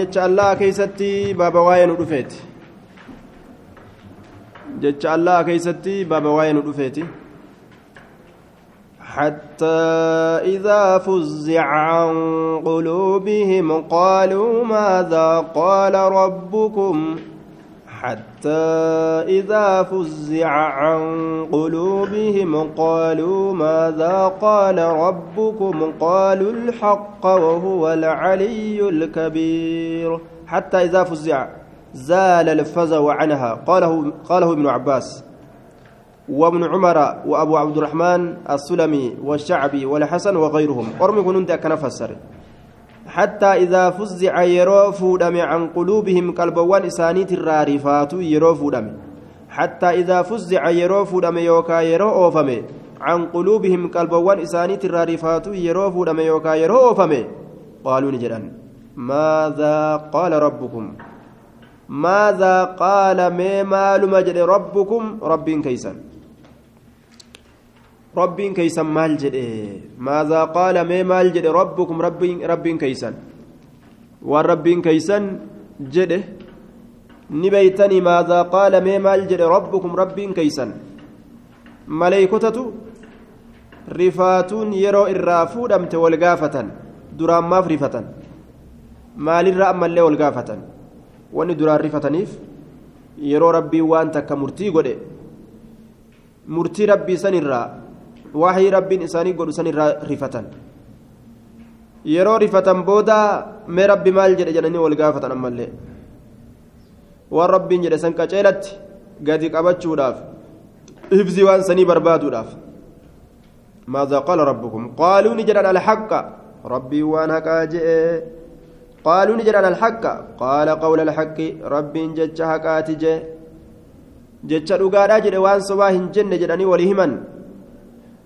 jecha allah keeysatti baaba waa'ee nu dhufeeti jecha allah keeysatti baaba waa'ee nu dhufeeti حتى إذا فزع عن قلوبهم قالوا ماذا قال ربكم حتى إذا فزع عن قلوبهم قالوا ماذا قال ربكم قالوا الحق وهو العلي الكبير. حتى إذا فزع زال الفزع عنها قاله قاله ابن عباس وابن عمر وأبو عبد الرحمن السلمي والشعبي والحسن وغيرهم. قرم كنت أكنفسر. حتى إذا فزع يرو فودم عن قلوبهم قلبوان إسانيت الرارفات يرو فودم. حتى إذا فزع يرو فودم يوكا يرو أوفم. عن قلوبهم قلبوان إسانيت الرارفات يرو فودم يوكا يرو أوفم. قالوا نجرا ماذا قال ربكم؟ ماذا قال ما مال ربكم؟ رب كيسا ربين كيسان مال جدي. ماذا قال؟ ما مال جدي؟ ربكم ربين ربين كيسان. والربين كيسان جدي. نبيتني ماذا قال؟ ما مال جدي؟ ربكم ربين كيسان. ملائكتة رفاتون يرو الرافو دمت والقافة درام ما فرفة مال الرأم اللي والقافة واني دران رفتنيف يرو ربي وانت كمرتي قد مرتي ربي سنرا waxii rabbiin isaanii godhu san irraa rifatan yeroo rifatan booda mee rabbi maal jedhe jedhanii wal gaafatan ammallee waan rabbiin jedhe san qaceelatti gadi qabachuudhaaf hifzii waan sanii barbaaduudhaaf ماذا قال ربكم قالوا نجد الحق ربي وأنا كاجئ قالوا نجد الحق قال قول الحق ربي جج حقات جئ جج رقادا جئ وان صباح جن جدني وليهمن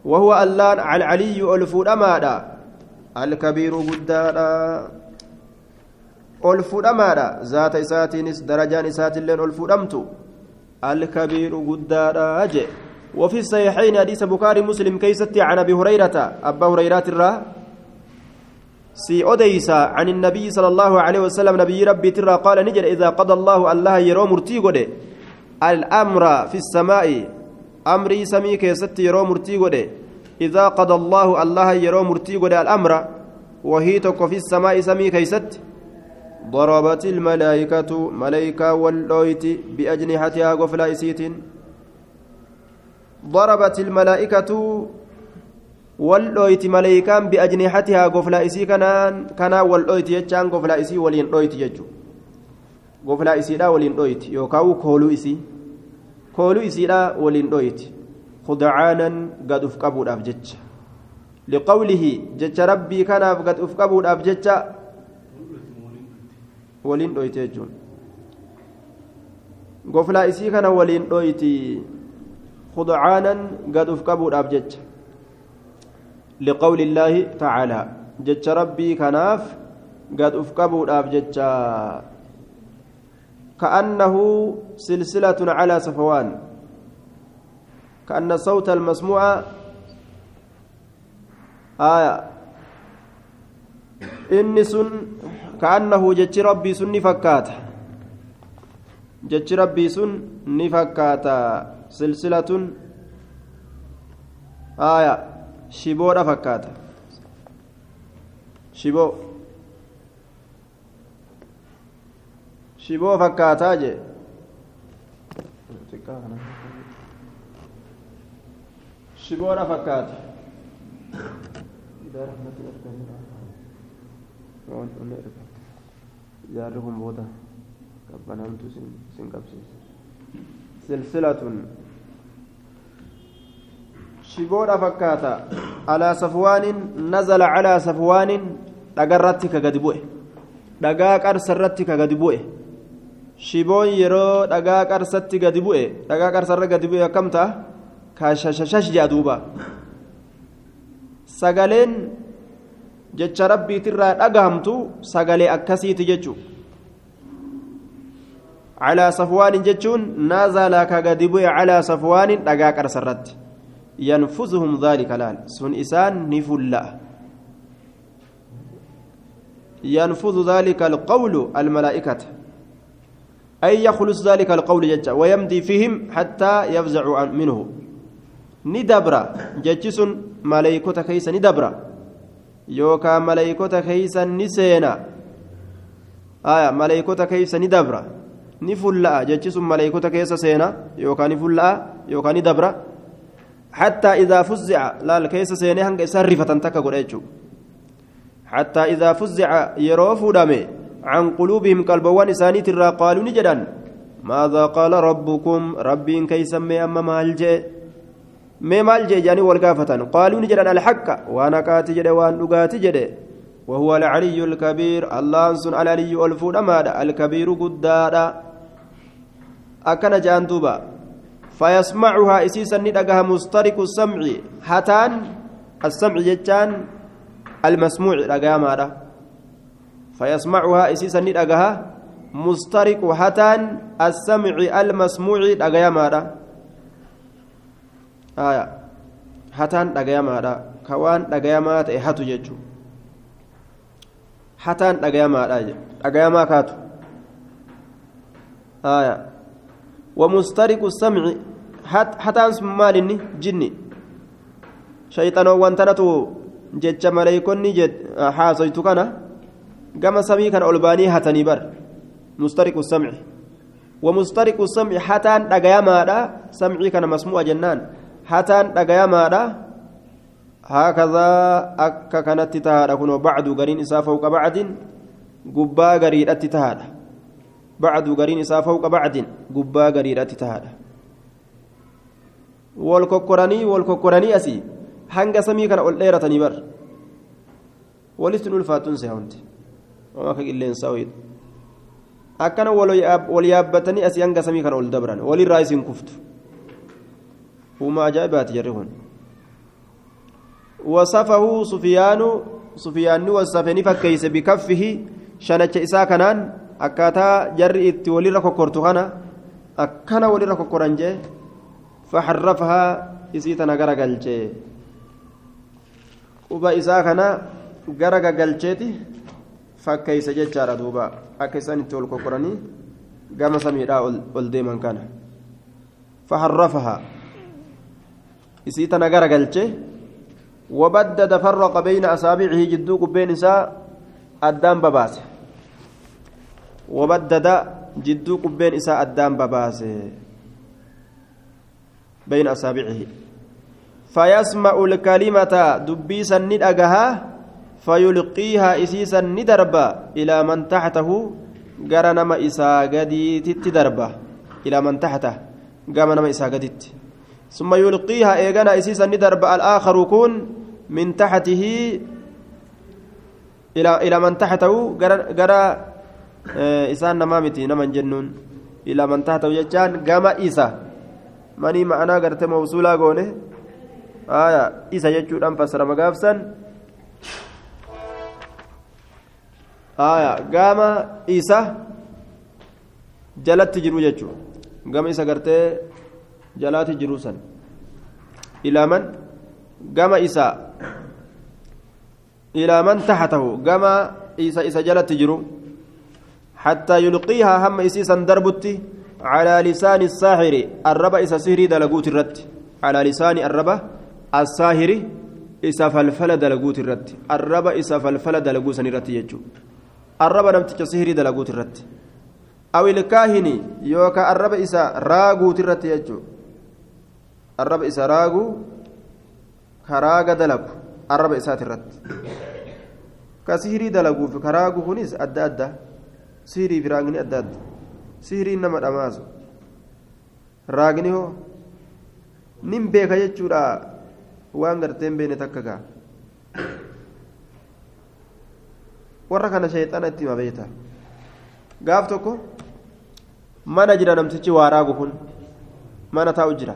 وهو اللان العلي ألفود أمادا الكبير قدادا. ألفود أمادا ذات إساتينس درجان إسات اللين ألفود أمتو. الكبير قدادا أجي. وفي الصحيحين حديث بخاري مسلم كيستي عن أبي هريرة أبا هريرة الرا سي أديسا عن النبي صلى الله عليه وسلم نبي ربي ترى قال نجد إذا قضى الله الله يرو مرتي الأمر في السماء amrii samii keessatti yeroo murtii godhe idaa qada allaahu allaha yeroo murtii godhe al'amra wahii tokko fi samaa'i samii keeysatti ضربت الملائكة ملائكة واللويت بأجنحتها قفلا إسيت ضربت الملائكة واللويت ملائكة بأجنحتها قفلا إسي كان كان واللويت يجان قفلا إسي ولين لويت يجو. قفلا إسي لا ولين لويت يوكاو كولو إسي. Kooluu isiidha waliin dhoyti khudacaanan gad uf qabuudhaaf jecha liqawlihi jecha rabbii kanaaf gad uf qabuudhaaf jecha waliin dhoyti jechuun goflaa isii kana waliin dhoyti khudacaanan gad uf qabuudhaaf jecha liqawli illaahi tacaalaa jecha rabbii kanaaf gad uf qabuudhaaf jecha كأنه سلسلة على صفوان. كأن الصوت المسموع آية. إني سن كأنه جتش ربي سن فكات جتش ربي سن نفكات. سلسلة آية. شبو فكات شبو. Shiboo fakkaataa jee shiboodha fakkaata jaarri kun booda qabbanaamtu sin qabsiisa silsilatun shiboodha fakkaata alaa safwaanin nazala calaa safwaanin dhagarratti ka gadi bu'e dhagaa qarsarratti ka gadi bu'e shiboon yeroo dhagaa qarsatti gadi bu'e dhagaa qarsarra gadi bu'e akkam ta'a ka shashashash jedha duuba sagaleen jecha rabbiitirraa dhagahamtu sagalee akkasiiti jechu calaa safwaanin jechuun naazalaa ka gadi bu'e calaa safwaanin dhagaa qarsarratti yanfuzuhum dhaalika laal sun isaan ni fulla'a ينفذ ذلك القول الملائكة أي يخلص ذلك القول ججا ويمضي فيهم حتى يفزعوا منه. ندبر ججس ملائكة كيس ندبر يوكا ملائكة كيس نسينا. آية ملائكة كيس ندبر نفلأ. ججس ملائكة كيس سينا. يوكا نفلأ يوكا ندبر حتى إذا فزع لا الكيس سيني هنگ سرفة تكا حتى إذا فزع يروف دمي عن قلوبهم قلبوان إسانيت الرا قالوا نجدا ماذا قال ربكم؟ ربي كي أما مالجي مي مالجي جاني والقافة. قالوا نجدا الحق. وأنا كاتي جدي وان لقاتي وهو العلي الكبير. الله سن العلي الفود الكبير قدادا. أكن جان دوبا. فيسمعها إسيسا ندقها مسترك السمع. هتان. السمع جتان. المسموع رقامة فيسمعها إسيسا ندقها مسترك هتان السمع المسموع رقامة آية. هتان رقامة كوان رقامة هاتو جتشو هتان رقامة رقامة كاتو. آية. ومسترك السمع. hataan sun maal inni jinni shayxanoowwan tanatu jecha maleeykonni haasoytu samii kana ol baanii hatanii bar mustariqu samci ومسترق السمع حتان دغيامادا سمعي كان مسموع جنان حتان دغيامادا هكذا أكا كانت تهادا كنو بعد غرين إسا فوق بعد قبا غريد أتتهادا بعد غرين إسا فوق بعد قبا غريد أتتهادا wal kokkoranii asii hanga samii kana ol dheeratanii bar walitti ulfaatuun seehonte akka qilleensaa wayidha akkana wal yaabbatanii asii hanga samii kana ol dabran walirraa isin kuftu uuma ajaa'ibaati jarri kun وصفه سفيان سفيان وصفني فكيس بكفه شنچ إسا كنان أكاتا جر إتي ولي ركوكورتو كنا أكنا ولي ركوكورانجي فحرفها إسيتنا غرقلتي quba isaa kana gara gagalcheeti fakkeeysa jechaadha duuba akka isaan itti ol kokkoranii gama samiidhaa ol deeman kana faharrafaha isii tana gara galche وبدد فرق بين أصابعه جدو قبين إساء أدام بباس وبدد جدو قبين إساء أدام بباس بين أصابعه فيسمع الكلمة دبيسا ندأجها فيلقيها إسيسا ندربا إلى من تحته. جرى نما إسا قديت تدربا إلى من تحته. قام نما إسا قديت ثم يلقيها إيجانا إسيسا ندربا الآخر يكون من تحته إلى إلى من تحته. جرى جرى إسان نمامتي نمن جنون. إلى من تحته يجان قام إسا. manii ma'anaa gartee mawsuulaa goone aya isa jechuudhaan fassarama gaafsan aya gama isa jalatti jiru jechuu gama isa gartee jalaatti jiru san. Ilaaman gama isa ilaaman taxatahu gama isa isa jalatti jiru. حتى يلقيها هم إسيسا دربتي على لسان الساحر الربا إسا سهري دلقوت الرد على لسان الربا الساهر إسا فلفل دلقوت الرد الربا إسا فلفل دلقوت سنرد يجو arraba namticha sihirii dalaguut irratti. Awilkaahini yookaan arraba isa raaguut irratti jechuudha arraba isa raagu karaaga dalagu arraba isaati irratti. Ka sihirii dalaguuf karaagu kunis adda adda. Sihirii fi raagni adda adda. Sihiriin nama dhamaasu. Raagni hoo. Nin beeka jechuudha waan garteen beene takka ga'a. Warra kana sheexana itti hima beekta gaaf tokko mana jira namtichi waa raagu kun mana taa'u jira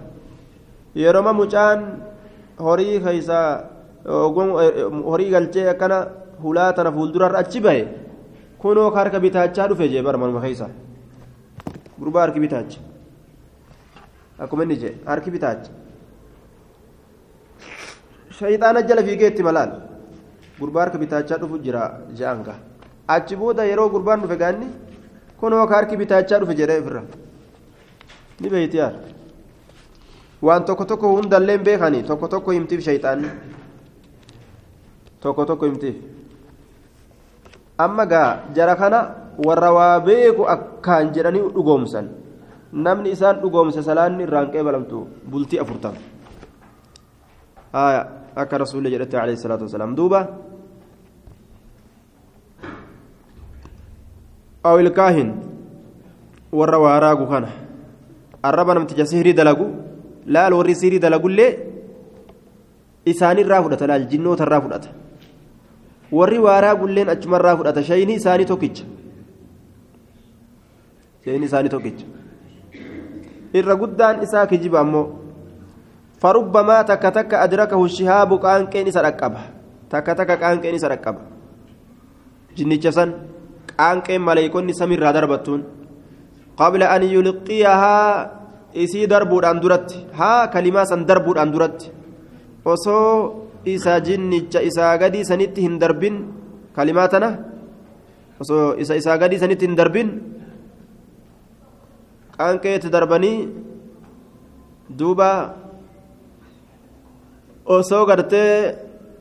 yeroo mucaan horii keessaa horii galchee akkana hulaa tana fuuldurarra achi bahe kunoo harka bitaachaa dhufe jee bara manuma keessaa gurbaa harki bitaacha akkuma inni jee harki bitaacha shayxaana jala fiigee itti malaal gurbaa harka bitaachaa dhufu jira je'anga achi booda yeroo gurbaan dhufe gaanni kunoo ka harki bitaachaa dhufe jedhee ofirra ni beeyti yaar waan tokko tokko hundallee beekanii tokko tokko himtiif shayxaanni tokko tokko himtiif amma gaa jara kana warra waa beeku akkaan jedhanii dhugoomsan namni isaan dhugoomse salaanni irraan qeebalamtu bultii afurtama akka rasuulli jedhette alayhi salaatu wasalaam duuba أو الكاهن warra waa raagu kana arraba namticha sihrii dalagu laal warri sihrii dalagullee isaanirraa fudhata laal jinnootarraa fudhata warri waa raagulleen achumarraa fudhata shayni isaanii tokkicha shayni isaanii tokkicha irra guddaan isaa kijiba ammoo فربما تك تك أدركه الشهاب قانقين سرقبه تك تك قانقين سرقبه جنيتش سن قانقين ملائكون سمير دربتون قبل أن يلقيها isii darbuudhaan duratti haa kalimaa san darbuudhaan duratti osoo isa jinnicha isaa gadii sanitti hin darbin kalimaa tana osoo isa isaa gadii sanitti hin darbin qaanqeetti darbanii duuba osoo gartee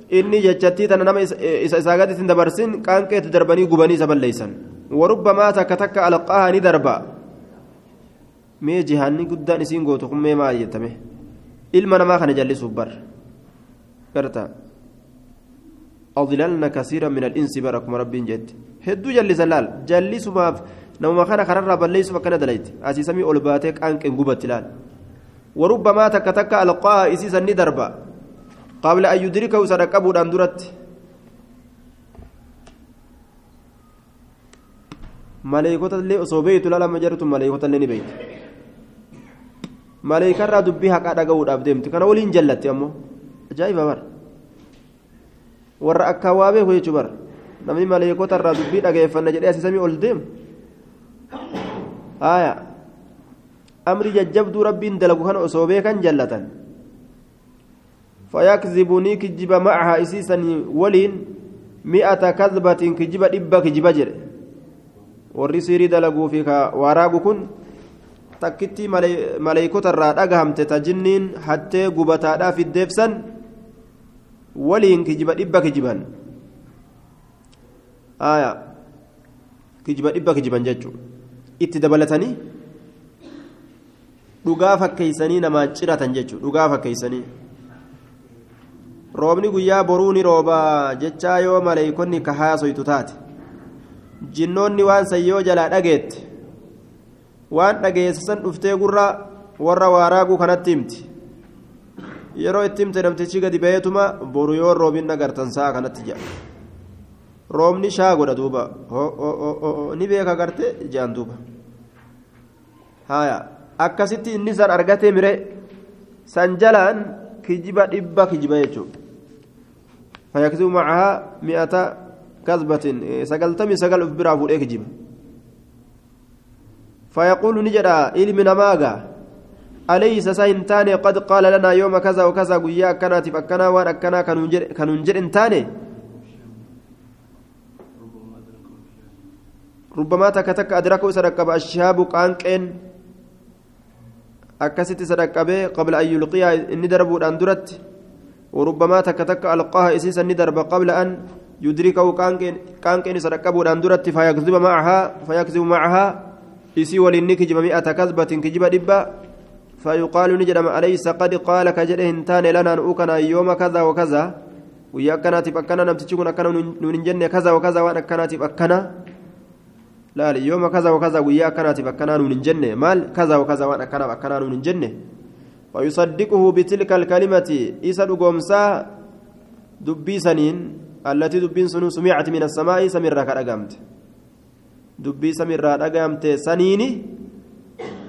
inni jechattii tana nama isa isaa gaditti hin dabarsin qaanqeetti darbanii gubanii isa balleeysan warubbamaa takka takka alqaaha ni darba mee jihaanni guddaan isiin gootu kun mee maal jettame ilma namaa kana jallisuuf bar garta أضللنا كثيرا من الإنس بركم ربي جد هدو جلس اللال جلس ما نوما كان خرر بليس فكان دليت أسي سمي أولباتك أنك انقبت لال وربما تك تك ألقاها إسيسا ندربا قبل أن يدركه سرقبه أندرت ملائكة اللي أصوبيت لا لما جرت ملائكة اللي نبيت ملائكة را دبي حق أدقوا أبدمت كان ولين جلت يمو أجايب بر warra akka waa beeku jechuu bara namni maleekota irraa dubbii dhageeffanna jedhee asii samii ol deemu haaya amri jajjabduu rabbiin dalagu kana osoo beekan jallatan فيكذبني كجب معها إسيسا ولين مئة كذبة كجب إبا كجب جر والرسيري دلقوا فيك وراغو كن تكتي ملائكة الراد أقهمت تجنين حتى قبتا في الدفسن waliin kijiba dhibba kijiban aya kijiba dhibba kijiban jechuun itti dabalatanii dhugaa fakkeeysanii namaa ciratan jechuun dhugaa fakkeeysanii roobni guyyaa boruu ni rooba jechaa yoo maleeykonni ka haasoytu taate. Jinnoonni waan san yoo jalaa dhageette waan dhageessisan dhuftee gurra warra waaraaguu kanatti himti. Yeroo itti himte namtichi gadi baheetuma boru yoo roobin agartan sa'a kanatti jedha roobni shaa godha duuba. Ni beeka garte jedhan duuba. Haya akkasitti inni san argatee mire san jalaan kijiba dhibba kijiba jechuudha fayyakisuu macahaa mi'ata kasbatin sagaltamii sagal of biraa fuudhee kijiba فيقول نجرا علم نماغا أليس ساين قد قال لنا يوم كذا وكذا قيا كانت فكنا وان أكنا كننجر إنتاني. ربما تكتك أدركوا سرقب الشهاب قانقين. أكست سرقب قبل أن يلقيها إني دربوا أندرت وربما تكتك ألقاها إسيسا ندرب قبل أن يدركه قانقين سرقبوا أندرت فيكذب معها فيكذب معها. إسي ولنك جميع كذبة كجب دبا فيقال نجرم أليس قد قال كجره انتان لنا نؤكنا يوم كذا وكذا؟ ويا كانت أكنا نمتشكون أكنا ننجن كذا وكذا وأنا كانت لا يوم كذا وكذا ويا كانت ننجن مال كذا وكذا وأنا كنا ننجن ويصدقه بتلك الكلمة إسد قومسا دبي سنين التي دبين سنو سمعت من السماء سمر كرقمت دبي سمر كرقمت سنيني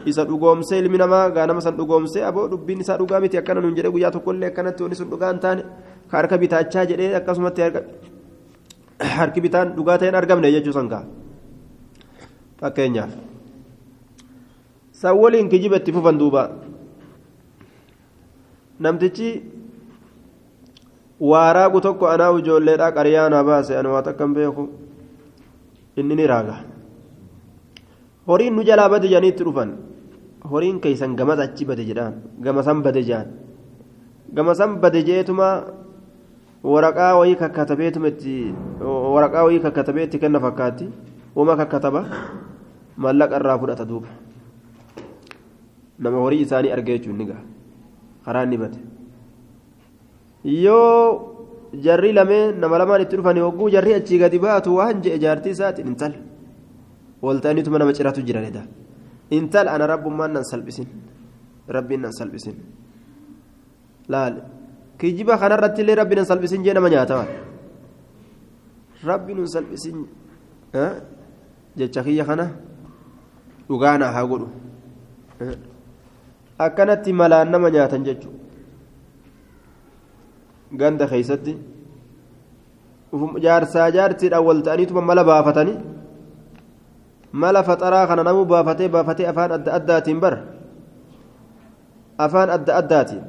isa dhugoomsee ilmi namaa gaanama san dhugoomsee aboo dubbiin isaa dhugaa miti akkana nuun jedhe guyyaa tokkollee akkanatti wanni sun dhugaa hin taane ka harka bitaachaa jedhee akkasumatti harki bitaan dhugaa ta'een argamne jechuu san kaa fakkeenyaaf san waliin kijiba itti fufan duuba Namtichi waaraagu tokko anaa ijoolleedhaa qaryaa naa baase ani waa takkan beeku? Inni ni raaga. Horiin nu jalaa bade jedhaniitti dhufan. Horiin keeysan gamas achi bade jedhaan. Gamasan bade jedhan gamasan bade jeetuma waraqaa wayii kakkatabeetuma itti waraqaa wayii kakkatabeetti itti kenna fakkaatti. Uma kakkataba mallaqa irraa fudhata duuba. Nama horii isaanii argee jechuun ni gaha karaa ni bade yoo jarri lameen nama lamaan itti dhufanii hogguu jarri achii gadi baatu waan je'e jaartii isaatiin intal walta'aniituma nama ciratu jiranidha intal ana rabbummaan nan salphisin rabbiin nan salphisin laal kijiba kanarratti illee rabbi nan salphisin jee nama nyaatawa rabbi nun salphisin jecha kiyya kana dhugaana haa godhu akkanatti malaan nama nyaatan jechuudha ganda keeysatti jaarsaa jaartiidhaan wal ta'aniituma mala baafatanii mala faxaraa kana namuu baafatee baafatee afaan adda addaatiin bar afaan adda addaatiin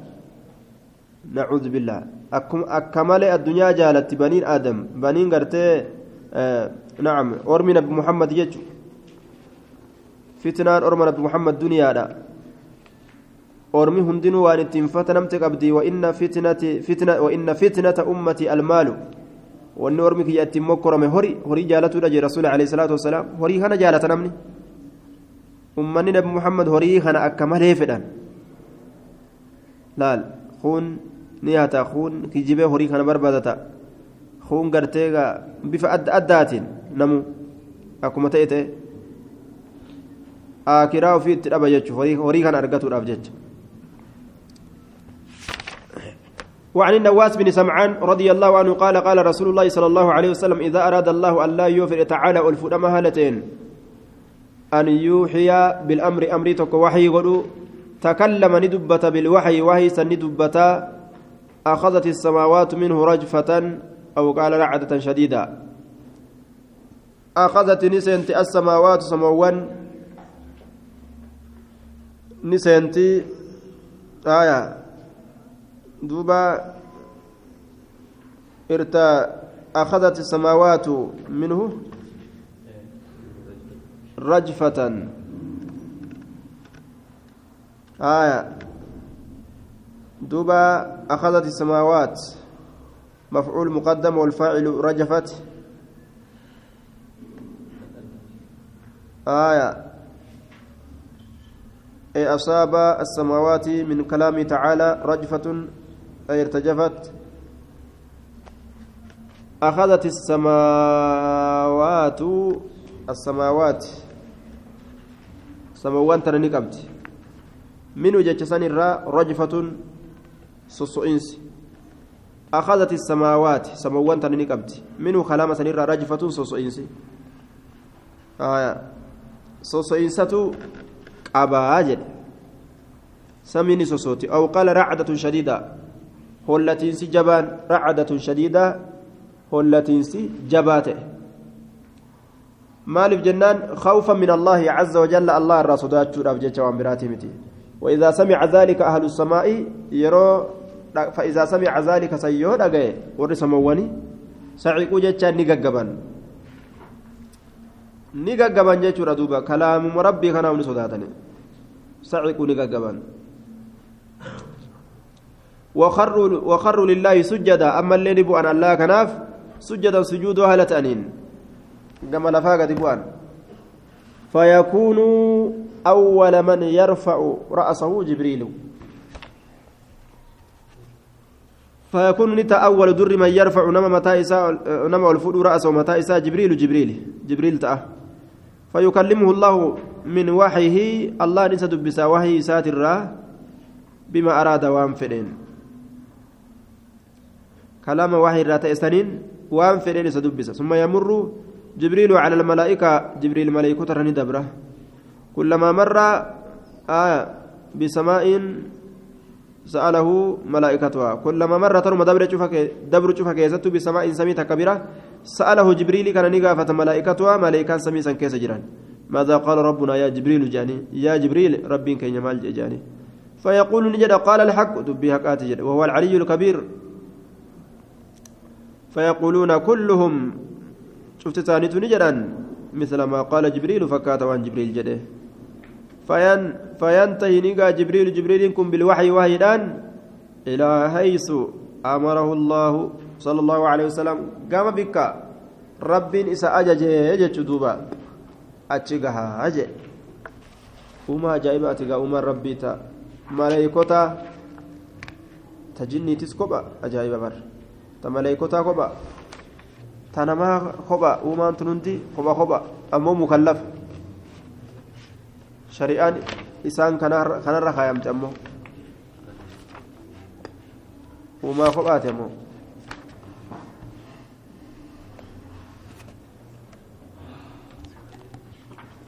nacuudhu billaa akka malee addunyaa jaalatti baniin aadam baniin gartee nacam ormi nabi muhammad jechu fitnaan orma nabi muhammad duniyaadha waan ittiin fatanamte qabdi wa'inna fitnata ummati almaalu wanni ormi kiyya ittiin mokkorame hori horii jaalatuudha jee rasuuli alayhi salaatu wasalaam horii kana jaalata namni ummanni nabi muhammad horii kana akka malee fedhan laal kuun ni hata kuun kijibee horii kana barbaadata kuun gartee bifa adda addaatiin namu akkuma ta'e ta'e aakiraa ofii itti dhaba jechuun horii kana argatuudhaaf jecha وعن النواس بن سمعان رضي الله عنه قال قال رسول الله صلى الله عليه وسلم إذا أراد الله أن لا يوفر تعالى ألفنا مهلتين أن يوحي بالأمر أمرتك وحي قلو تكلم ندبة بالوحي وحي سندبة أخذت السماوات منه رجفة أو قال رعدة شديدة. أخذت نسنت السماوات سموان. نسنت آية دوبا إرتا أخذت السماوات منه رجفة. آية. دوبا أخذت السماوات. مفعول مقدم والفاعل رجفت. آية. أي أصاب السماوات من كلام تعالى رجفة. أي ارتجفت؟ أخذت السماوات السماوات. سماوان ترى نقمت. منو جتشسان الراء رجفة سوسوئنس. أخذت السماوات. سماوان ترى نقمت. منو كلام سنرى رجفة سوسوئنس. آية سوسوئنسة قبا جد سميني سوسوتي. أو قال رعدة شديدة. Jabaan racdatun shadiidaa hollatiinsi jabaa ta'e maaliif jennaan khawfa min allaahi caza wajalla allah irraa sodaachuudhaaf jecha waan biraatii miti وإذا سمع ذلك أهل السماء يرو فإذا سمع ذلك سيو دغه ور سمواني سعيقو جچا نيغغبان نيغغبان جچورا دوبا كلام ربي كانوا نسوداتني سعيقو نيغغبان وخروا وخروا لله سجدا. أما اللي بؤن الله كناف سجدا سجود هلة أنين كما لفاقة بؤن فيكون أول من يرفع رأسه جبريل. فيكون نتا أول در من يرفع نما متى نما الفود رأسه متى جبريل جبريل جبريل تأه. فيكلمه الله من وحيه الله نسى دبسا وحي ساتر بما أراد وان فدين كلام واحد رات إسنين وان فدين سدبس ثم يمر جبريل على الملائكة جبريل ملائكة ترني دبرة. كلما مر آية بسماء سأله ملائكتها. كلما مر ترى دبر شوفك دبر شوفك يزت بسماء سميت كبيرة. سأله جبريل كان نقافة ملائكتها ملائكة سميسا كيس جيران. ماذا قال ربنا؟ يا جبريل جاني. يا جبريل ربي كي يمال جاني. فيقول نجد قال الحق دبي حقات وهو العلي الكبير. فيقولون كلهم شفت ثاني نجران مثل ما قال جبريل فكات وان جبريل جده. فين فينتهي نيجا جبريل جبريل كن بالوحي وحيدان إلى حيث أمره الله صلى الله عليه وسلم. قام بك رب إسا أجج يجج دوبا أتشقها أجج. وما جايبات أمر ربي تا ملايكوتا تجني تسكوبا أجايب بر. تملايكوتا كوبا تنما كوبا وما تنتي كوبا كوبا أمو مكلف shari'aan isaan kanarra kaayamte ammoo uumaa kophaate ammoo